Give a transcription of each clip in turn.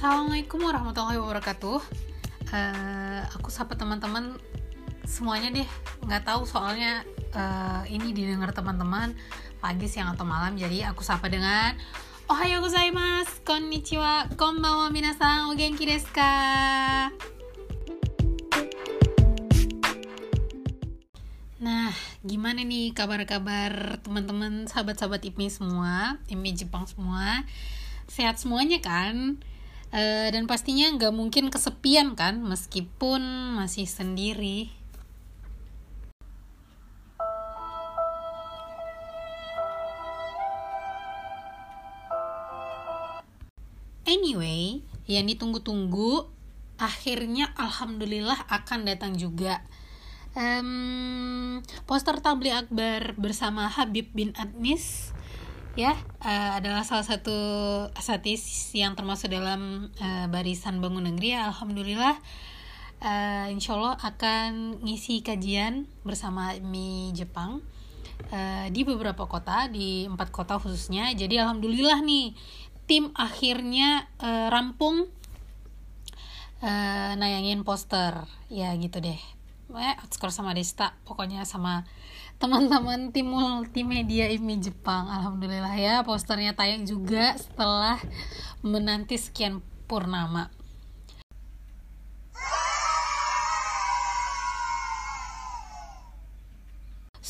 Assalamualaikum warahmatullahi wabarakatuh. Uh, aku sapa teman-teman semuanya deh. Nggak tahu soalnya uh, ini didengar teman-teman pagi, siang atau malam. Jadi aku sapa dengan Ohayo gozaimasu, konnichiwa, konbanwa minasan, o genki desu ka? Nah, gimana nih kabar-kabar teman-teman, sahabat-sahabat IPMI semua, IPMI Jepang semua? Sehat semuanya kan? Uh, dan pastinya nggak mungkin kesepian kan meskipun masih sendiri. Anyway yang ditunggu-tunggu akhirnya alhamdulillah akan datang juga. Um, poster tabli akbar bersama Habib bin Adnis ya uh, adalah salah satu asatis yang termasuk dalam uh, barisan bangun negeri. Ya alhamdulillah uh, insya Allah akan ngisi kajian bersama mi Jepang uh, di beberapa kota di empat kota khususnya. Jadi alhamdulillah nih tim akhirnya uh, rampung uh, nayangin poster. Ya gitu deh eh skor sama Desta pokoknya sama teman-teman tim multimedia IMI Jepang alhamdulillah ya. Posternya tayang juga setelah menanti sekian purnama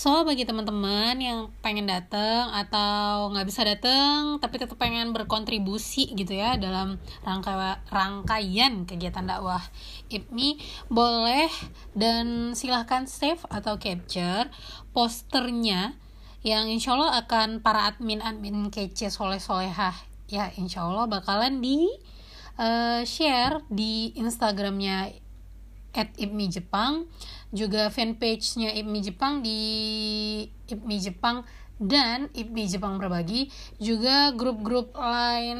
So bagi teman-teman yang pengen datang atau nggak bisa datang tapi tetap pengen berkontribusi gitu ya dalam rangka rangkaian kegiatan dakwah IPMI boleh dan silahkan save atau capture posternya yang insya Allah akan para admin-admin kece soleh-solehah. Ya insya Allah bakalan di uh, share di Instagramnya at IPMI Jepang. Juga fanpage-nya IPMI Jepang di IPMI Jepang dan IPMI Jepang berbagi. Juga grup-grup lain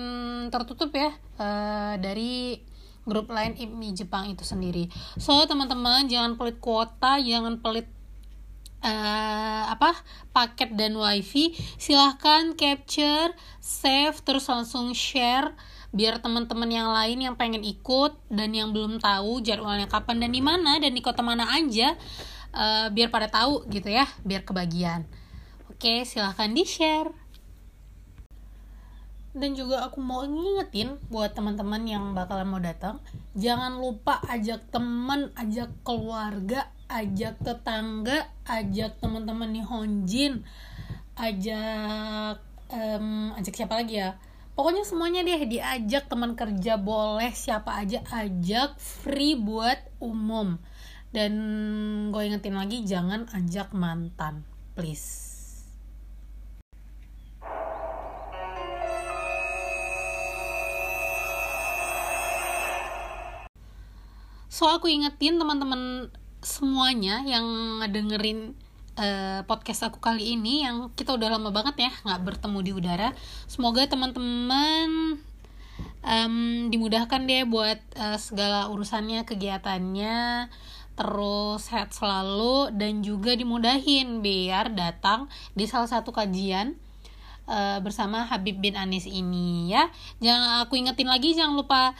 tertutup ya uh, dari grup lain IPMI Jepang itu sendiri. So teman-teman jangan pelit kuota jangan pelit uh, apa paket dan wifi. Silahkan capture save terus langsung share biar teman-teman yang lain yang pengen ikut dan yang belum tahu jadwalnya kapan dan di mana dan di kota mana aja uh, biar pada tahu gitu ya biar kebagian. Oke silahkan di share dan juga aku mau ngingetin buat teman-teman yang bakalan mau datang jangan lupa ajak teman ajak keluarga ajak tetangga ajak teman-teman nih Honjin ajak um, ajak siapa lagi ya pokoknya semuanya deh diajak teman kerja boleh siapa aja ajak free buat umum. Dan gue ingetin lagi jangan ajak mantan please. So aku ingetin teman-teman semuanya yang dengerin uh, podcast aku kali ini yang kita udah lama banget ya nggak bertemu di udara. Semoga teman-teman um, dimudahkan deh buat uh, segala urusannya kegiatannya. Terus sehat selalu dan juga dimudahin biar datang di salah satu kajian uh, bersama Habib bin Anis ini ya. Jangan aku ingetin lagi jangan lupa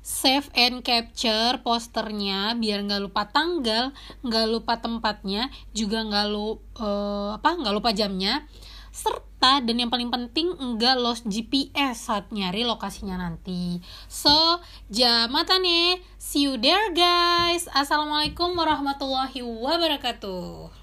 save and capture posternya biar nggak lupa tanggal nggak lupa tempatnya juga nggak lu uh, apa nggak lupa jamnya. Serta dan yang paling penting nggak lost GPS saat nyari lokasinya nanti. So jamatan nih see you there guys. Assalamualaikum warahmatullahi wabarakatuh